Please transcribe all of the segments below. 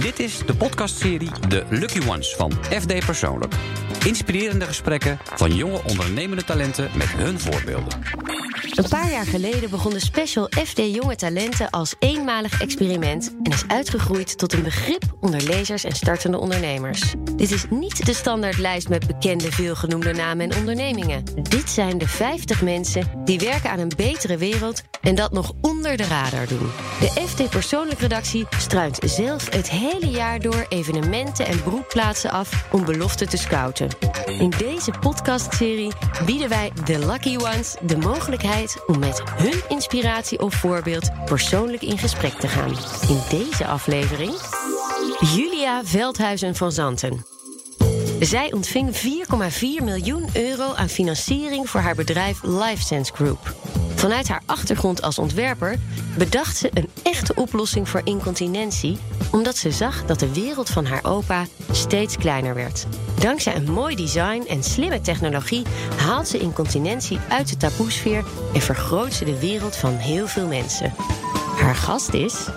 Dit is de podcastserie The Lucky Ones van FD Persoonlijk. Inspirerende gesprekken van jonge ondernemende talenten met hun voorbeelden. Een paar jaar geleden begon de special FD Jonge Talenten als eenmalig experiment en is uitgegroeid tot een begrip onder lezers en startende ondernemers. Dit is niet de standaardlijst met bekende veelgenoemde namen en ondernemingen. Dit zijn de 50 mensen die werken aan een betere wereld en dat nog onder de radar doen. De FD Persoonlijk redactie struint zelf het hele jaar door evenementen en broedplaatsen af om beloften te scouten. In deze podcastserie bieden wij de Lucky Ones de mogelijkheid om met hun inspiratie of voorbeeld persoonlijk in gesprek te gaan. In deze aflevering Julia Veldhuizen van Zanten. Zij ontving 4,4 miljoen euro aan financiering voor haar bedrijf LifeSense Group. Vanuit haar achtergrond als ontwerper bedacht ze een echte oplossing voor incontinentie, omdat ze zag dat de wereld van haar opa steeds kleiner werd. Dankzij een mooi design en slimme technologie haalt ze incontinentie uit de taboesfeer en vergroot ze de wereld van heel veel mensen. Haar gast is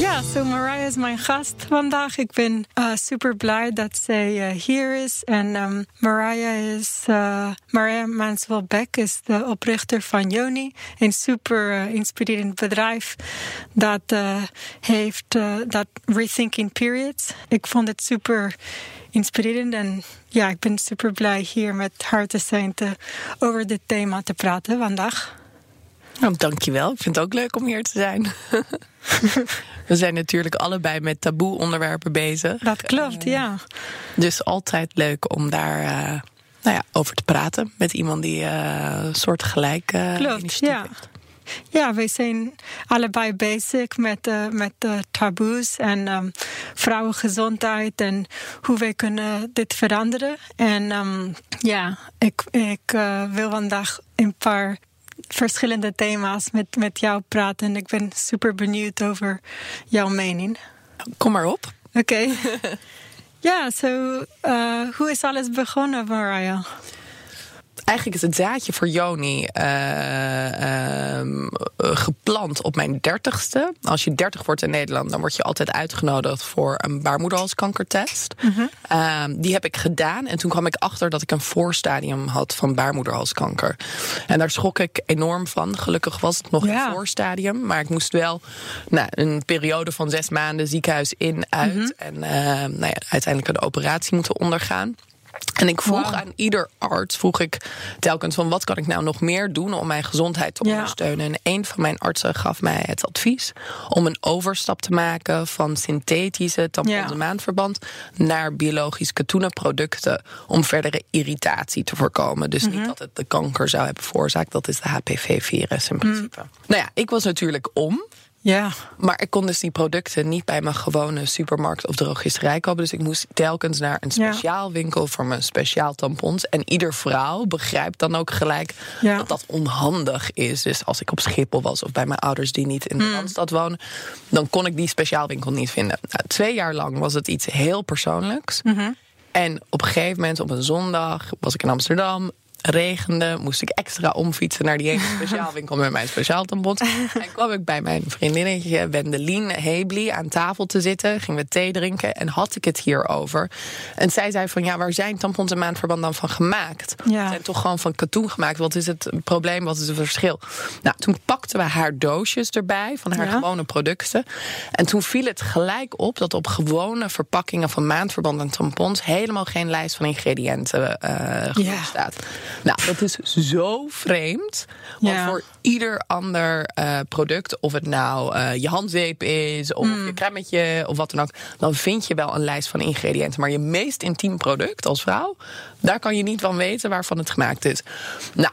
Ja, zo Mariah is mijn gast vandaag. Ik ben uh, super blij dat zij uh, hier is. En um, Mariah is, uh, Mariah Manswell Beck is de oprichter van Yoni. Een super inspirerend bedrijf dat heeft dat Rethinking Periods. Ik vond het super inspirerend en ja, ik ben super blij hier met haar te zijn te, over dit thema te praten vandaag. Nou, dankjewel. Ik vind het ook leuk om hier te zijn. We zijn natuurlijk allebei met taboe onderwerpen bezig. Dat klopt, uh, ja. Dus altijd leuk om daar uh, nou ja, over te praten met iemand die uh, soortgelijk klopt, ja. heeft. Ja, wij zijn allebei bezig met, uh, met uh, taboes en um, vrouwengezondheid en hoe wij kunnen dit veranderen. En um, ja, ik, ik uh, wil vandaag een paar verschillende thema's met, met jou praten. En ik ben super benieuwd over jouw mening. Kom maar op. Oké. Okay. ja, zo, so, uh, hoe is alles begonnen, Mariah? Eigenlijk is het zaadje voor Joni uh, uh, geplant op mijn dertigste. Als je dertig wordt in Nederland, dan word je altijd uitgenodigd voor een baarmoederhalskankertest. Mm -hmm. die heb ik gedaan en toen kwam ik achter dat ik een voorstadium had van baarmoederhalskanker. En daar schrok ik enorm van. Gelukkig was het nog ja. een voorstadium, maar ik moest wel nou, een periode van zes maanden ziekenhuis in, uit. Mm -hmm. En nou ja, uiteindelijk een operatie moeten ondergaan. En ik vroeg wow. aan ieder arts, vroeg ik telkens van wat kan ik nou nog meer doen om mijn gezondheid te ondersteunen. En een van mijn artsen gaf mij het advies om een overstap te maken van synthetische tampons ja. maandverband naar biologisch katoenen producten om verdere irritatie te voorkomen. Dus mm -hmm. niet dat het de kanker zou hebben veroorzaakt, dat is de HPV-virus in principe. Mm. Nou ja, ik was natuurlijk om. Ja. Maar ik kon dus die producten niet bij mijn gewone supermarkt of drogisterij kopen. Dus ik moest telkens naar een speciaal ja. winkel voor mijn speciaal tampons. En ieder vrouw begrijpt dan ook gelijk ja. dat dat onhandig is. Dus als ik op Schiphol was of bij mijn ouders die niet in de Randstad mm. wonen, dan kon ik die speciaal winkel niet vinden. Nou, twee jaar lang was het iets heel persoonlijks. Mm -hmm. En op een gegeven moment, op een zondag, was ik in Amsterdam regende, moest ik extra omfietsen naar die ene speciaalwinkel met mijn speciaal tampons. En kwam ik bij mijn vriendinnetje Wendelien Hebli aan tafel te zitten. Gingen we thee drinken en had ik het hierover. En zij zei van ja, waar zijn tampons en maandverband dan van gemaakt? Ja. Zijn toch gewoon van katoen gemaakt? Wat is het probleem? Wat is het verschil? Nou, toen pakten we haar doosjes erbij van haar ja. gewone producten. En toen viel het gelijk op dat op gewone verpakkingen van maandverband en tampons helemaal geen lijst van ingrediënten uh, ja. staat. Nou, dat is zo vreemd. Want ja. voor ieder ander uh, product, of het nou uh, je handzeep is, of mm. je cremmetje, of wat dan ook, dan vind je wel een lijst van ingrediënten. Maar je meest intiem product als vrouw, daar kan je niet van weten waarvan het gemaakt is. Nou.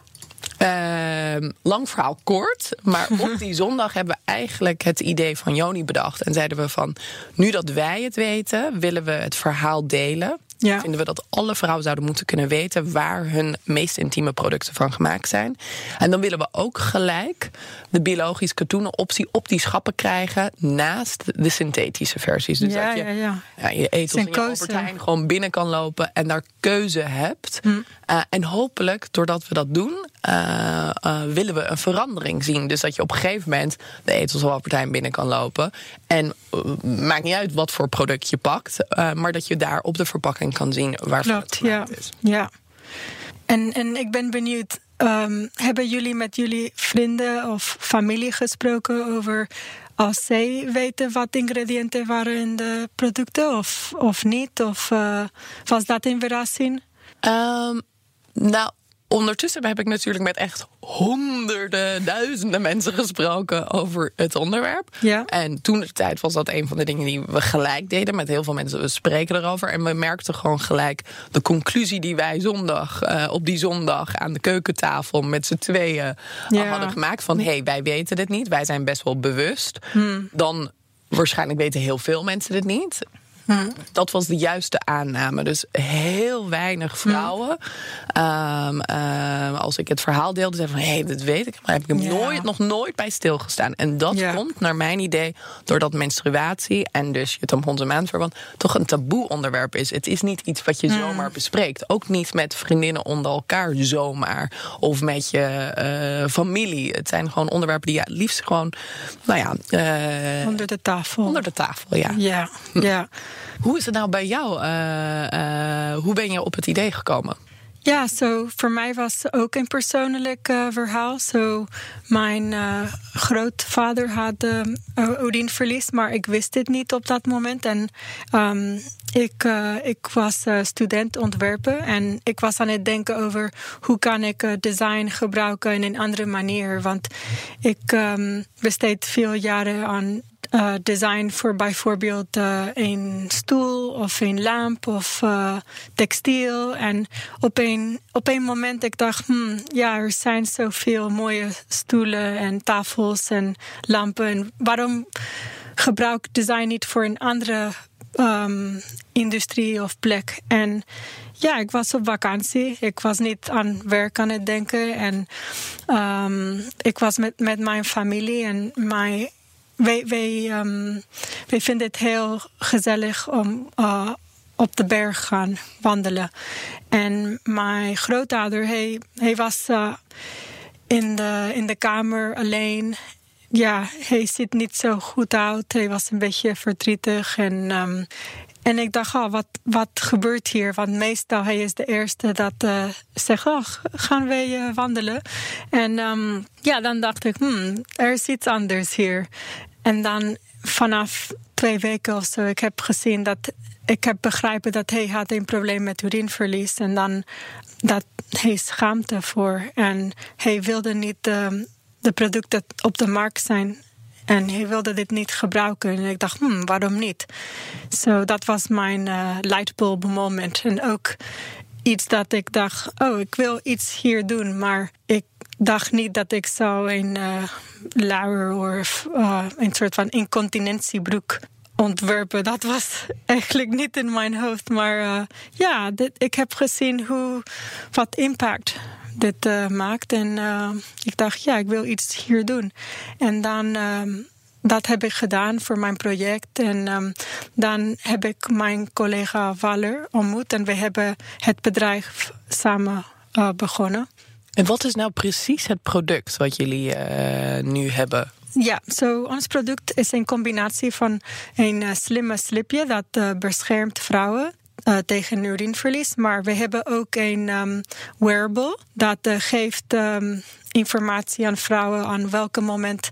Uh, lang verhaal kort, maar op die zondag hebben we eigenlijk het idee van Joni bedacht. En zeiden we van, nu dat wij het weten, willen we het verhaal delen Ja. Vinden we dat alle vrouwen zouden moeten kunnen weten waar hun meest intieme producten van gemaakt zijn. En dan willen we ook gelijk de biologisch katoenen optie op die schappen krijgen naast de synthetische versies. Dus ja, dat je ja, ja. ja, je etels in. Albert Heijn gewoon binnen kan lopen en daar keuze hebt. Hm. Uh, en hopelijk, doordat we dat doen, uh, uh, willen we een verandering zien. Dus dat je op een gegeven moment de etels van Albert Heijn binnen kan lopen. En maakt niet uit wat voor product je pakt, uh, maar dat je daar op de verpakking kan zien waarvan Klopt, het ja. is. Ja. En, en ik ben benieuwd, um, hebben jullie met jullie vrienden of familie gesproken over als zij weten wat ingrediënten waren in de producten of, of niet? Of uh, was dat een verrassing? Um, nou, ondertussen heb ik natuurlijk met echt honderden, duizenden mensen gesproken over het onderwerp. Ja. En toen de tijd was dat een van de dingen die we gelijk deden. Met heel veel mensen, we spreken erover. En we merkten gewoon gelijk de conclusie die wij zondag, uh, op die zondag aan de keukentafel met z'n tweeën ja. hadden gemaakt. Van hé, hey, wij weten dit niet. Wij zijn best wel bewust. Hmm. Dan waarschijnlijk weten heel veel mensen dit niet. Hmm. Dat was de juiste aanname. Dus heel weinig vrouwen. Hmm. Um, um, als ik het verhaal deelde, zeiden van hé, hey, dat weet ik. Maar heb ik hem Ja. nooit, nog nooit bij stilgestaan. En dat Ja. komt, naar mijn idee, doordat menstruatie en dus je tampons en maandverband toch een taboe onderwerp is. Het is niet iets wat je Hmm. zomaar bespreekt. Ook niet met vriendinnen onder elkaar zomaar. Of met je uh, familie. Het zijn gewoon onderwerpen die ja, liefst gewoon, nou ja, uh, onder de tafel. onder de tafel, ja. Ja, ja. Hoe is het nou bij jou? Uh, uh, hoe ben je op het idee gekomen? Ja, zo voor mij was het ook een persoonlijk uh, verhaal. Zo, mijn grootvader had uh, urinverlies, maar ik wist het niet op dat moment. En um, ik, ik was student ontwerpen en ik was aan het denken over hoe kan ik design gebruiken in een andere manier. Want ik um, besteed veel jaren aan uh, design voor bijvoorbeeld uh, een stoel of een lamp of uh, textiel. En op een, op een moment ik dacht, hmm, ja, er zijn zoveel mooie stoelen en tafels en lampen. En waarom gebruik ik design niet voor een andere um, industrie of plek? En ja, ik was op vakantie. Ik was niet aan werk aan het denken. En um, ik was met, met mijn familie en mijn wij, wij, vinden het heel gezellig om uh, op de berg gaan wandelen. En mijn grootvader, hij, hij was uh, in, de, in de kamer alleen. Ja, hij ziet niet zo goed uit. Hij was een beetje verdrietig. En, um, en ik dacht, oh, wat, wat gebeurt hier? Want meestal hij is de eerste dat uh, zegt, oh, gaan wij uh, wandelen? En um, ja, dan dacht ik, hmm, er is iets anders hier. En dan vanaf twee weken of zo, ik heb gezien dat ik heb begrepen dat hij had een probleem met urineverlies. En dan dat hij schaamte voor. En hij wilde niet um, de producten op de markt zijn. En hij wilde dit niet gebruiken. En ik dacht, hmm, waarom niet? Zo, dat was mijn uh, lightbulb moment. En ook iets dat ik dacht, oh, ik wil iets hier doen. Maar ik dacht niet dat ik zou een uh, of uh, een soort van incontinentiebroek ontwerpen. Dat was eigenlijk niet in mijn hoofd. Maar ja, ik heb gezien hoe, wat impact dit uh, maakt. En uh, ik dacht, ja, ik wil iets hier doen. En dan, um, dat heb ik gedaan voor mijn project. En um, dan heb ik mijn collega Waller ontmoet. En we hebben het bedrijf samen uh, begonnen. En wat is nou precies het product wat jullie nu hebben? Ja, so, ons product is een combinatie van een slimme slipje dat beschermt vrouwen uh, tegen urineverlies. Maar we hebben ook een um, wearable dat uh, geeft um, informatie aan vrouwen aan welke moment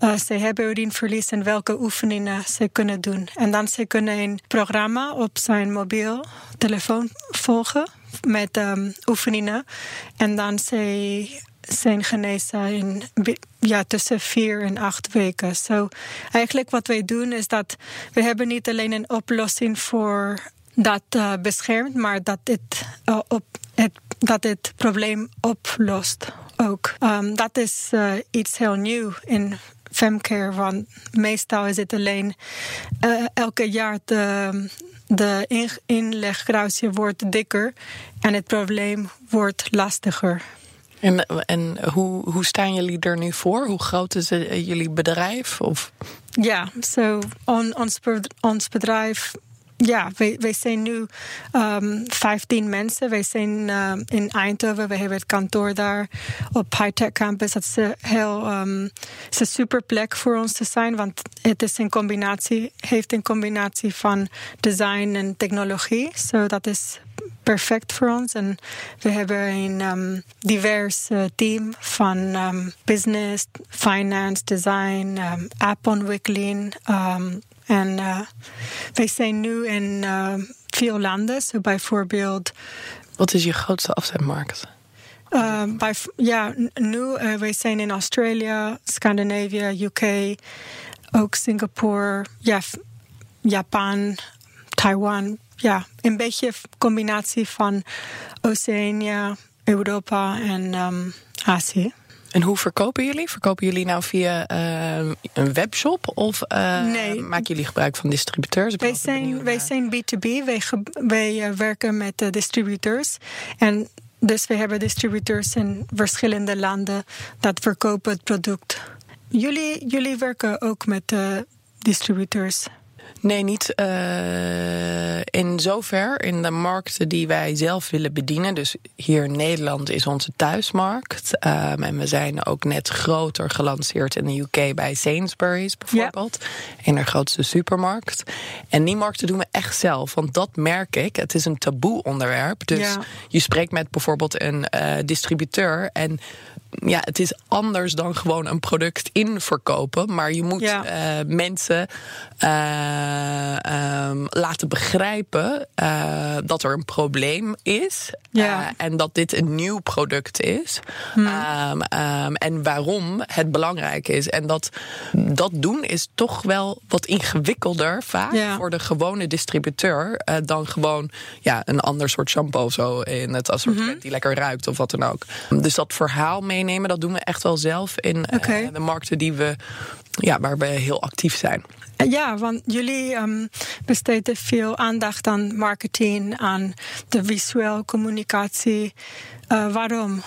uh, ze hebben urineverlies en welke oefeningen ze kunnen doen. En dan ze kunnen een programma op zijn mobiel telefoon volgen met um, oefeningen. En dan ze zijn genezen in ja, tussen vier en acht weken. Zo so, eigenlijk wat wij doen is dat we hebben niet alleen een oplossing voor dat uh, beschermt, maar dat het, uh, op het, dat het probleem oplost ook. Um, dat is uh, iets heel nieuw in femcare, want meestal is het alleen elke jaar de, de inlegkruisje wordt dikker en het probleem wordt lastiger. En, en hoe, hoe staan jullie er nu voor? Hoe groot is eh, jullie bedrijf? Of? Ja, zo on, ons, ons bedrijf ja, wij, wij zijn nu um, ehm, 15 mensen. Wij zijn uh, in Eindhoven. We hebben het kantoor daar op High Tech Campus. Dat is een heel um, is een super plek voor ons te zijn. Want het is een combinatie, heeft een combinatie van design en technologie. Zo so dat is perfect voor ons. En we hebben een um, divers team van um, business, finance, design, um, appontwikkeling. En uh, wij zijn nu in uh, veel landen. So bijvoorbeeld. Wat is je grootste afzetmarkt? Uh, bij, ja, nu uh, wij zijn in Australië, Scandinavië, UK, ook Singapore, ja, Japan, Taiwan. Ja, een beetje combinatie van Oceanië, Europa en um, Azië. En hoe verkopen jullie? Verkopen jullie nou via uh, een webshop of uh, nee. maken jullie gebruik van distributeurs? Wij zijn, wij zijn B2B, wij, wij uh, werken met distributeurs. En dus we hebben distributeurs in verschillende landen dat verkopen het product. Jullie, jullie werken ook met distributeurs? Nee, niet uh, in zover. In de markten die wij zelf willen bedienen. Dus hier in Nederland is onze thuismarkt. Um, en we zijn ook net groter gelanceerd in de UK bij Sainsbury's bijvoorbeeld. Ja. In de grootste supermarkt. En die markten doen we echt zelf. Want dat merk ik. Het is een taboe onderwerp. Dus ja. je spreekt met bijvoorbeeld een uh, distributeur. En ja, het is anders dan gewoon een product inverkopen. Maar je moet ja. uh, mensen uh, um, laten begrijpen uh, dat er een probleem is. Ja. en dat dit een nieuw product is. Hmm. Um, um, en waarom het belangrijk is. En dat, dat doen is toch wel wat ingewikkelder vaak ja. voor de gewone distributeur. dan gewoon ja, een ander soort shampoo zo in het assortiment -hmm. die lekker ruikt of wat dan ook. Dus dat verhaal mee meenemen. Dat doen we echt wel zelf in okay. de markten die we, ja, waar we heel actief zijn. Ja, want jullie um, besteden veel aandacht aan marketing, aan de visuele communicatie. Uh, waarom?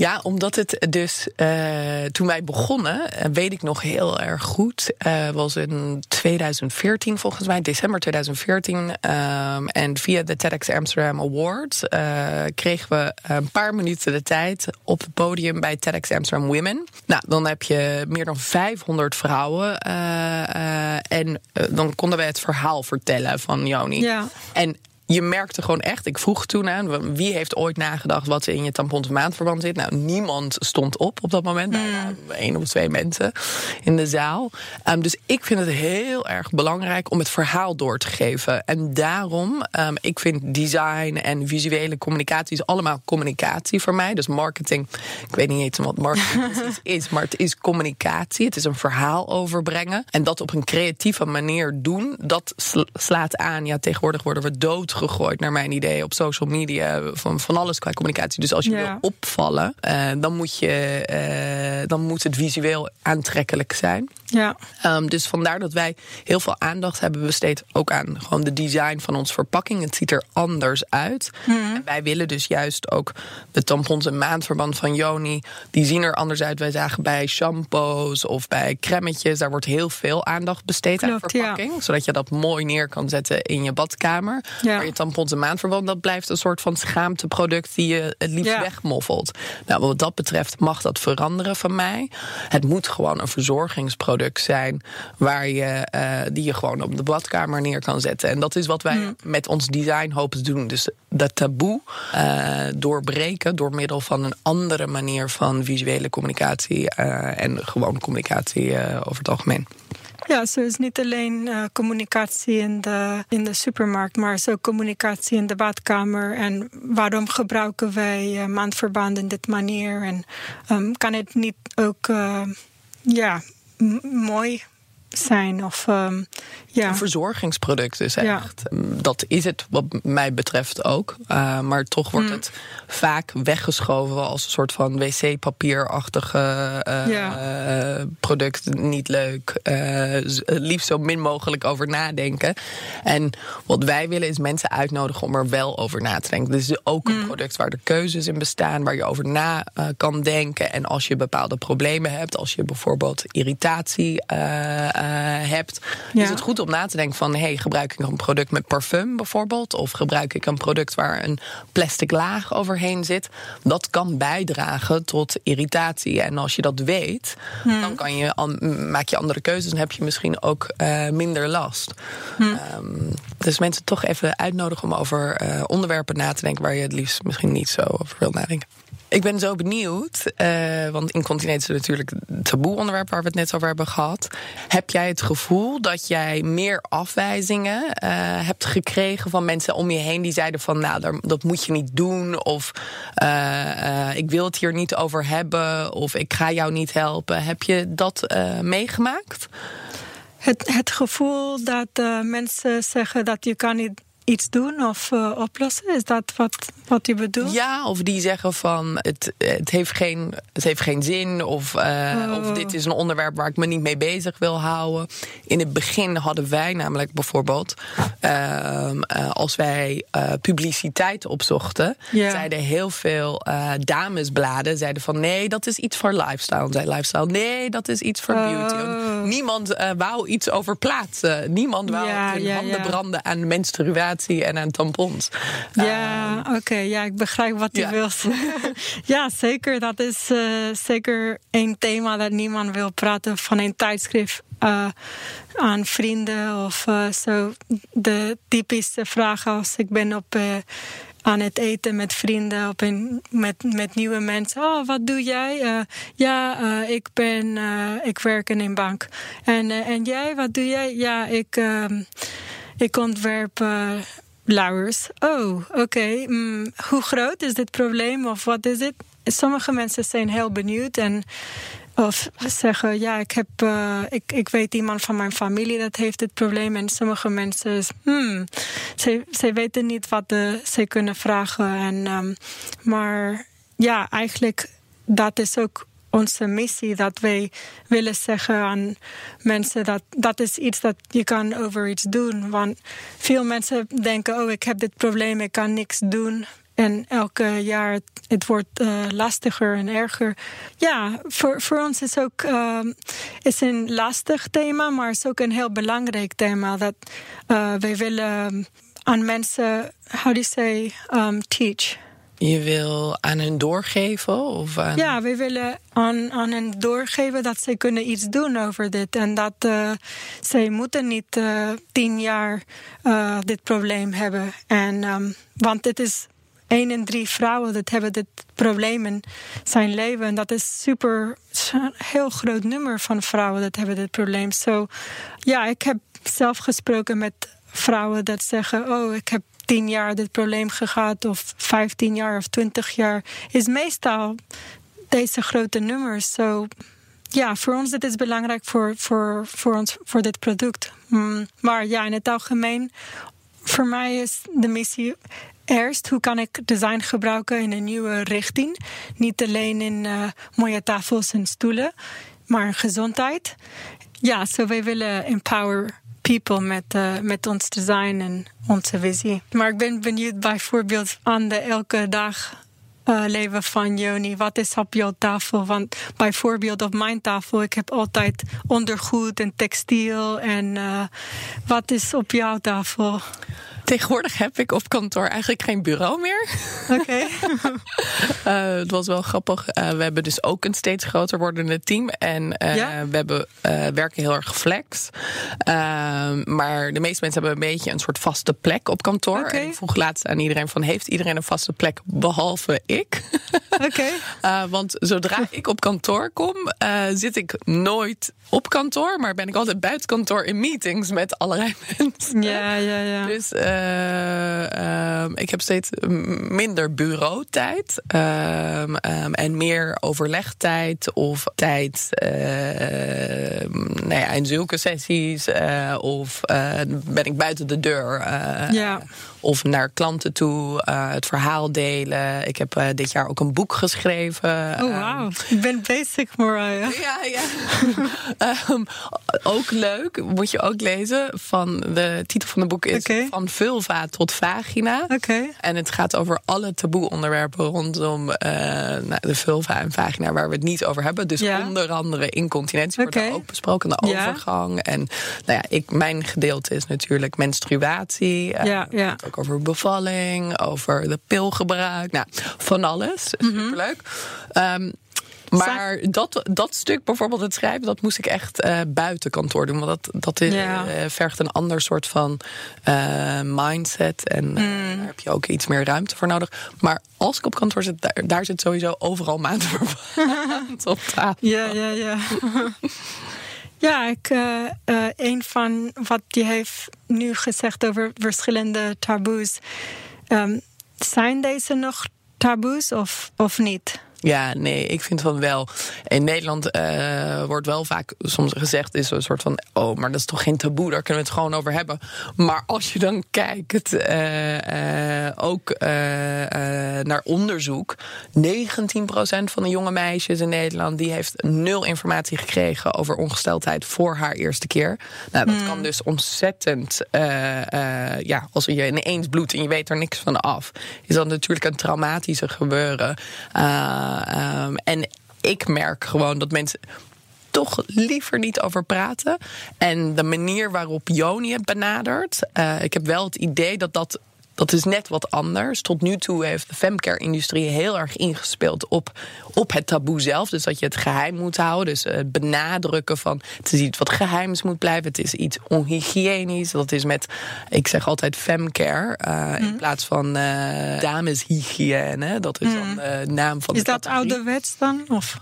Ja, omdat het dus uh, toen wij begonnen, weet ik nog heel erg goed. Uh, was in 2014 volgens mij, december 2014. Um, en via de TEDx Amsterdam Awards uh, kregen we een paar minuten de tijd op het podium bij TEDx Amsterdam Women. Nou, dan heb je meer dan 500 vrouwen. en dan konden we het verhaal vertellen van Joni. Ja. En je merkte gewoon echt, ik vroeg toen aan wie heeft ooit nagedacht wat er in je tampons maandverband zit. Nou, niemand stond op op dat moment. Mm. Nou, één of twee mensen in de zaal. Um, dus ik vind het heel erg belangrijk om het verhaal door te geven. En daarom, um, ik vind design en visuele communicatie is allemaal communicatie voor mij. Dus marketing, ik weet niet eens wat marketing is, maar het is communicatie. Het is een verhaal overbrengen. En dat op een creatieve manier doen, dat slaat aan. Ja, tegenwoordig worden we dood gegooid, naar mijn idee, op social media. Van, van alles qua communicatie. Dus als je wil opvallen, uh, dan, moet je, uh, dan moet het visueel aantrekkelijk zijn. Ja. Um, dus vandaar dat wij heel veel aandacht hebben besteed ook aan gewoon de design van onze verpakking. Het ziet er anders uit. Mm. En wij willen dus juist ook de tampons en maandverband van Joni. Die zien er anders uit. Wij zagen bij shampoos of bij cremmetjes. Daar wordt heel veel aandacht besteed Klopt, aan verpakking. Ja. Zodat je dat mooi neer kan zetten in je badkamer. Ja. Maar je tampons en maandverband, dat blijft een soort van schaamteproduct die je het liefst ja. wegmoffelt. Nou, wat dat betreft mag dat veranderen van mij. Het moet gewoon een verzorgingsproduct zijn waar je, uh, die je gewoon op de badkamer neer kan zetten. En dat is wat wij mm. met ons design hopen te doen. Dus dat taboe uh, doorbreken door middel van een andere manier van visuele communicatie uh, en gewoon communicatie over het algemeen. Ja, zo is niet alleen uh, communicatie in de, in de supermarkt, maar zo communicatie in de badkamer. En waarom gebruiken wij uh, maandverbanden in dit manier? En um, kan het niet ook uh, ja, mooi zijn. Of, um, ja. Een verzorgingsproduct is echt. Dat is het wat mij betreft ook. Uh, maar toch wordt mm. het vaak weggeschoven als een soort van wc-papierachtige uh, ja. uh, product. Niet leuk. liefst zo min mogelijk over nadenken. En wat wij willen is mensen uitnodigen om er wel over na te denken. Dit is ook een mm. product waar de keuzes in bestaan, waar je over na kan denken. En als je bepaalde problemen hebt, als je bijvoorbeeld irritatie hebt, ja. is het goed om na te denken van... hey, gebruik ik een product met parfum bijvoorbeeld? Of gebruik ik een product waar een plastic laag overheen zit? Dat kan bijdragen tot irritatie. En als je dat weet, hmm. dan kan je, maak je andere keuzes... en heb je misschien ook uh, minder last. Hmm. Um, dus mensen toch even uitnodigen om over uh, onderwerpen na te denken... waar je het liefst misschien niet zo over wil nadenken. Ik ben zo benieuwd, uh, want incontinentie is natuurlijk een taboe onderwerp waar we het net over hebben gehad. Heb jij het gevoel dat jij meer afwijzingen uh, hebt gekregen van mensen om je heen die zeiden van nou, dat moet je niet doen of uh, ik wil het hier niet over hebben of ik ga jou niet helpen. Heb je dat meegemaakt? Het, het gevoel dat mensen zeggen dat je kan niet iets doen of oplossen? Is dat wat, wat je bedoelt? Ja, of die zeggen van het, het, heeft, geen, het heeft geen zin. Of, uh, of dit is een onderwerp waar ik me niet mee bezig wil houden. In het begin hadden wij namelijk bijvoorbeeld, uh, als wij publiciteit opzochten, yeah. zeiden heel veel damesbladen zeiden van nee, dat is iets voor lifestyle. Zei lifestyle, nee, dat is iets voor beauty. Oh. Niemand wou iets over plaatsen. Niemand wou yeah, hun yeah, handen branden aan menstruatie en aan tampons. Ja, uh, Ja, ik begrijp wat je ja. wilt. ja, zeker. Dat is uh, zeker een thema dat niemand wil praten van een tijdschrift. Uh, aan vrienden of zo. De typische vraag als ik ben op aan het eten met vrienden, op een, met, met nieuwe mensen. Oh, wat doe jij? Uh, ja, uh, ik ben, uh, ik werk in een bank. En, en jij, wat doe jij? Ja, ik, ehm, ik ontwerp Oh, oké. Mm, hoe groot is dit probleem of wat is het? Sommige mensen zijn heel benieuwd en of zeggen, ja, ik, heb, uh, ik, ik weet iemand van mijn familie dat heeft dit probleem. En sommige mensen, hmm, ze, ze weten niet wat de, ze kunnen vragen. En, um, maar ja, eigenlijk, dat is ook onze missie. Dat wij willen zeggen aan mensen dat dat is iets dat je kan over iets doen. Want veel mensen denken, oh ik heb dit probleem, ik kan niks doen. En elke jaar het, het wordt uh, lastiger en erger. Ja, voor, voor ons is ook uh, is een lastig thema, maar is ook een heel belangrijk thema. Dat uh, wij willen aan mensen, how do you say, um, teach je wil aan hen doorgeven? Of aan... Ja, we willen aan, aan hen doorgeven dat ze kunnen iets doen over dit. En dat uh, zij moeten niet uh, tien jaar uh, dit probleem hebben. En, um, want het is één in drie vrouwen dat hebben dit probleem in zijn leven. En dat is super, een heel groot nummer van vrouwen dat hebben dit probleem. Zo, ja, ik heb zelf gesproken met vrouwen dat zeggen: Oh, ik heb tien jaar dit probleem gehad, of 15 jaar of 20 jaar, is meestal deze grote nummers. So, ja, voor ons dit is belangrijk voor, voor, voor, ons, voor dit product. Mm, maar ja, in het algemeen, voor mij is de missie eerst hoe kan ik design gebruiken in een nieuwe richting. Niet alleen in uh, mooie tafels en stoelen, maar gezondheid. Ja, zo so wij willen empower people met, uh, met ons design en onze visie. Maar ik ben benieuwd bijvoorbeeld aan de elke dag uh, leven van Joni. Wat is op jouw tafel? Want bijvoorbeeld op mijn tafel, ik heb altijd ondergoed en textiel. En uh, wat is op jouw tafel? Tegenwoordig heb ik op kantoor eigenlijk geen bureau meer. Oké. uh, het was wel grappig. Uh, we hebben dus ook een steeds groter wordende team. En uh, ja? we hebben, werken heel erg flex. Ehm, maar de meeste mensen hebben een beetje een soort vaste plek op kantoor. En ik vroeg laatst aan iedereen van... heeft iedereen een vaste plek behalve ik? Oké. Eh, want zodra ik op kantoor kom, eh, zit ik nooit op kantoor... maar ben ik altijd buiten kantoor in meetings met allerlei mensen. Ja, ja, ja. Dus eh, ik heb steeds minder bureautijd ehm, ehm, en meer overlegtijd of tijd ehm, nou ja, in zulke sessies. eh, of eh, ben ik buiten de deur. eh, Ja. Of naar klanten toe, eh, het verhaal delen. Ik heb eh, dit jaar ook een boek geschreven. Oh, Ehm, wauw. Ik ben bezig, Mariah. ja, ja. Ehm, ook leuk, moet je ook lezen. Van de titel van het boek is. Van vulva tot vagina. En het gaat over alle taboe-onderwerpen rondom eh, nou, de vulva en vagina waar we het niet over hebben. Dus Ja. onder andere incontinentie wordt Oké. daar ook besproken, de Ja. overgang. En nou ja, ik, mijn gedeelte is natuurlijk menstruatie. Eh, Ja, ja. het gaat ook over bevalling, over de pilgebruik. Nou, van alles. Mhm. Superleuk. Ehm, maar dat, dat stuk, bijvoorbeeld het schrijven, dat moest ik echt eh, buiten kantoor doen. Want dat, dat is, Ja. eh, vergt een ander soort van eh, mindset. En Mm. daar heb je ook iets meer ruimte voor nodig. Maar als ik op kantoor zit, daar, daar zit sowieso overal maandverband op tafel. Ja, ja, ja. ja, ik, eh, een van wat je heeft nu gezegd over verschillende taboes. ehm, zijn deze nog taboes of, of niet? Ja, nee, ik vind van wel. In Nederland eh, wordt wel vaak soms gezegd, is een soort van, oh, maar dat is toch geen taboe, daar kunnen we het gewoon over hebben. Maar als je dan kijkt, eh, eh, ook naar onderzoek, 19% van de jonge meisjes in Nederland die heeft nul informatie gekregen over ongesteldheid voor haar eerste keer. Nou, dat kan dus ontzettend, ja, als je ineens bloedt en je weet er niks van af, is dat natuurlijk een traumatische gebeuren. Eh, ehm, en ik merk gewoon dat mensen toch liever niet over praten. En de manier waarop Joni het benadert, eh, ik heb wel het idee dat dat. Dat is net wat anders. Tot nu toe heeft de femcare-industrie heel erg ingespeeld op, op het taboe zelf. Dus dat je het geheim moet houden. Dus eh, het benadrukken van het is iets wat geheims moet blijven. Het is iets onhygiënisch. Dat is met, ik zeg altijd femcare. eh, In plaats van eh, dameshygiëne. Dat is dan de naam van Is de dat ouderwets dan? Of?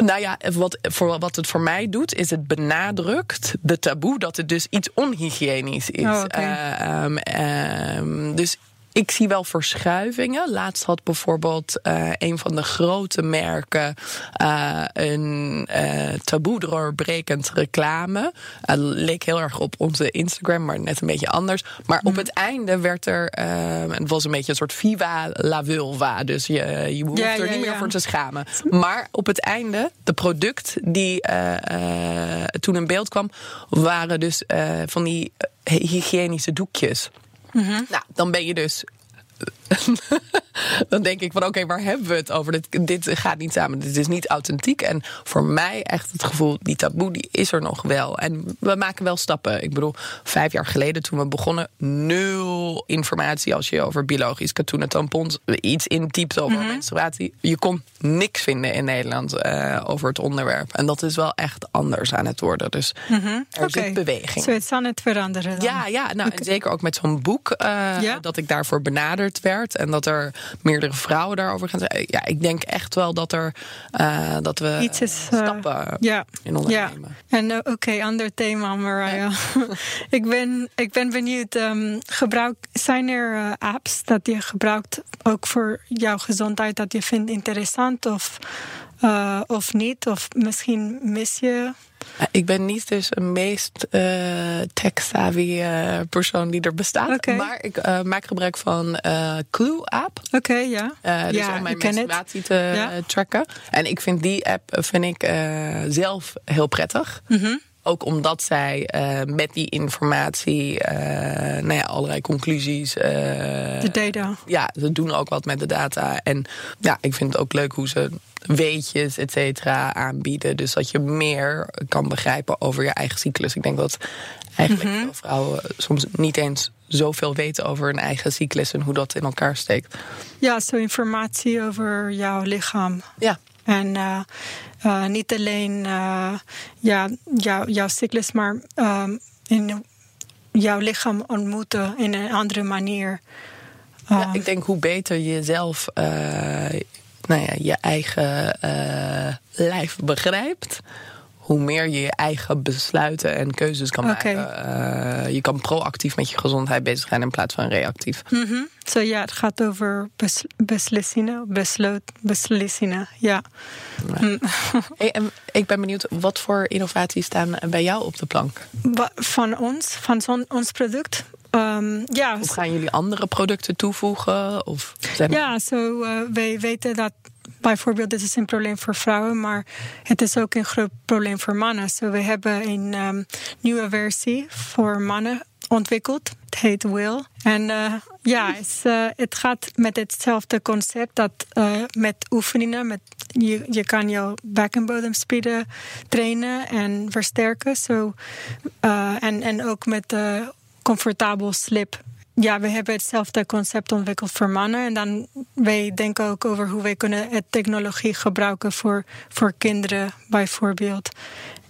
Nou ja, wat, voor, wat het voor mij doet, is het benadrukt de taboe dat het dus iets onhygiënisch is. Oh. Eh, ehm, ehm, dus ik zie wel verschuivingen. Laatst had bijvoorbeeld eh, een van de grote merken eh, een eh taboe doorbrekend reclame. Het leek heel erg op onze Instagram, maar net een beetje anders. Maar Mhm. op het einde werd er, het was een beetje een soort viva la vulva. Dus je, je hoeft Ja, er ja, niet meer voor te schamen. Maar op het einde, de product die toen in beeld kwam, waren dus van die hygiënische doekjes. Mhm. Nou, dan ben je dus. dan denk ik van oké, waar hebben we het over? Dit, dit gaat niet samen. Dit is niet authentiek. En voor mij echt het gevoel, die taboe, die is er nog wel. En we maken wel stappen. Ik bedoel, vijf jaar geleden toen we begonnen, nul informatie als je over biologisch katoenen tampons iets intypt over menstruatie. Je kon niks vinden in Nederland eh, over het onderwerp. En dat is wel echt anders aan het worden. Dus er Oké. zit beweging. Zo, het aan het veranderen dan. Ja, ja nou, en zeker ook met zo'n boek. eh, Ja? Dat ik daarvoor benaderd werd. En dat er meerdere vrouwen daarover gaan zeggen. Ja, ik denk echt wel dat, er, eh, dat we Iets is, eh, stappen Ja. in Ja, ondernemen. en eh, oké, ander thema, Mariah. ik, ben, ik ben benieuwd, ehm, gebruik, zijn er apps dat je gebruikt ook voor jouw gezondheid dat je vindt interessant of, eh, of niet? Of misschien mis je? Ja, Ik ben niet dus een meest eh tech-savvy eh, persoon die er bestaat. Maar ik eh, maak gebruik van eh Clue-app. Oké, ja. Eh, dus ja, om mijn menstruatie te Ja. eh, tracken. En ik vind die app eh, vind ik, eh, zelf heel prettig. Mhm. Ook omdat zij eh, met die informatie eh, nou ja, allerlei conclusies. eh, De data. ja, ze doen ook wat met de data. En ja, ik vind het ook leuk hoe ze weetjes, et cetera, aanbieden. Dus dat je meer kan begrijpen over je eigen cyclus. Ik denk dat eigenlijk veel vrouwen soms niet eens zoveel weten over hun eigen cyclus en hoe dat in elkaar steekt. Ja, zo informatie over jouw lichaam. Ja, En eh, niet alleen eh, ja, jou, jouw cyclus, maar ehm, in, jouw lichaam ontmoeten in een andere manier. Ja, Ah, ik denk hoe beter je zelf eh, nou ja, je eigen eh, lijf begrijpt, hoe meer je je eigen besluiten en keuzes kan maken. Eh, je kan proactief met je gezondheid bezig zijn in plaats van reactief. Zo ja, het gaat over bes- beslissingen, besloot, beslissingen. Ja. Mm. Hey, en ik ben benieuwd, wat voor innovaties staan bij jou op de plank? Van ons, van zo'n- ons product. Ehm, ja, Of gaan jullie andere producten toevoegen? Of Ja, zo eh, wij weten dat bijvoorbeeld dit is een probleem voor vrouwen, maar het is ook een groot probleem voor mannen. Zo we hebben een ehm, nieuwe versie voor mannen ontwikkeld. Het heet Will. En eh, ja, het, eh, het gaat met hetzelfde concept dat eh, met oefeningen, met, je, je kan jouw back- en bodemspieren trainen en versterken. Eh, en, en ook met de comfortabel slip ja, we hebben hetzelfde concept ontwikkeld voor mannen. En dan wij denken ook over hoe wij kunnen het technologie gebruiken voor, voor kinderen, bijvoorbeeld.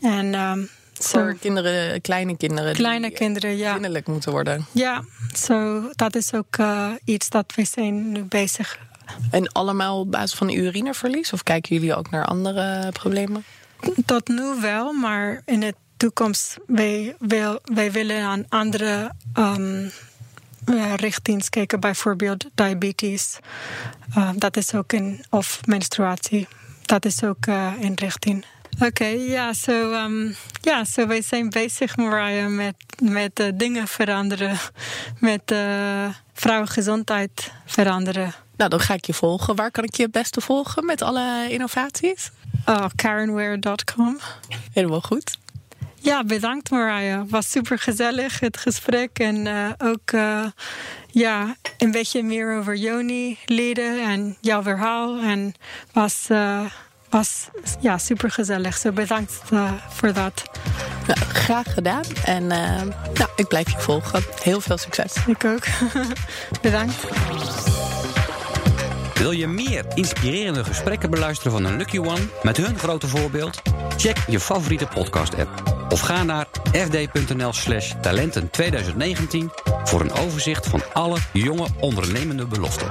En ehm, voor kinderen, kleine kinderen kleine die kinderen, ja. kinderlijk moeten worden? Ja, zo dat is ook eh, iets dat we zijn nu bezig. En allemaal op basis van urineverlies? Of kijken jullie ook naar andere problemen? Tot nu wel, maar in de toekomst wij, wil, wij willen aan andere ehm eh, richtings kijken, bijvoorbeeld diabetes. Eh, dat is ook een, of menstruatie. Dat is ook eh een richting. Oké, ja, zo ehm, ja, so wij zijn bezig, Mariah, met, met eh, dingen veranderen. Met eh vrouwengezondheid veranderen. Nou, dan ga ik je volgen. Waar kan ik je het beste volgen met alle innovaties? Oh, KarenWare.com. Helemaal goed. Ja, bedankt Mariah. Was super gezellig het gesprek. En eh, ook eh, ja, een beetje meer over Joni leren en jouw verhaal. En was, eh, was ja, super gezellig. Zo bedankt voor dat. Nou, graag gedaan. En nou, ik blijf je volgen. Heel veel succes. Ik ook. bedankt. Wil je meer inspirerende gesprekken beluisteren van een Lucky One met hun grote voorbeeld? Check je favoriete podcast-app of ga naar fd.nl/slash talenten 2019 voor een overzicht van alle jonge ondernemende beloften.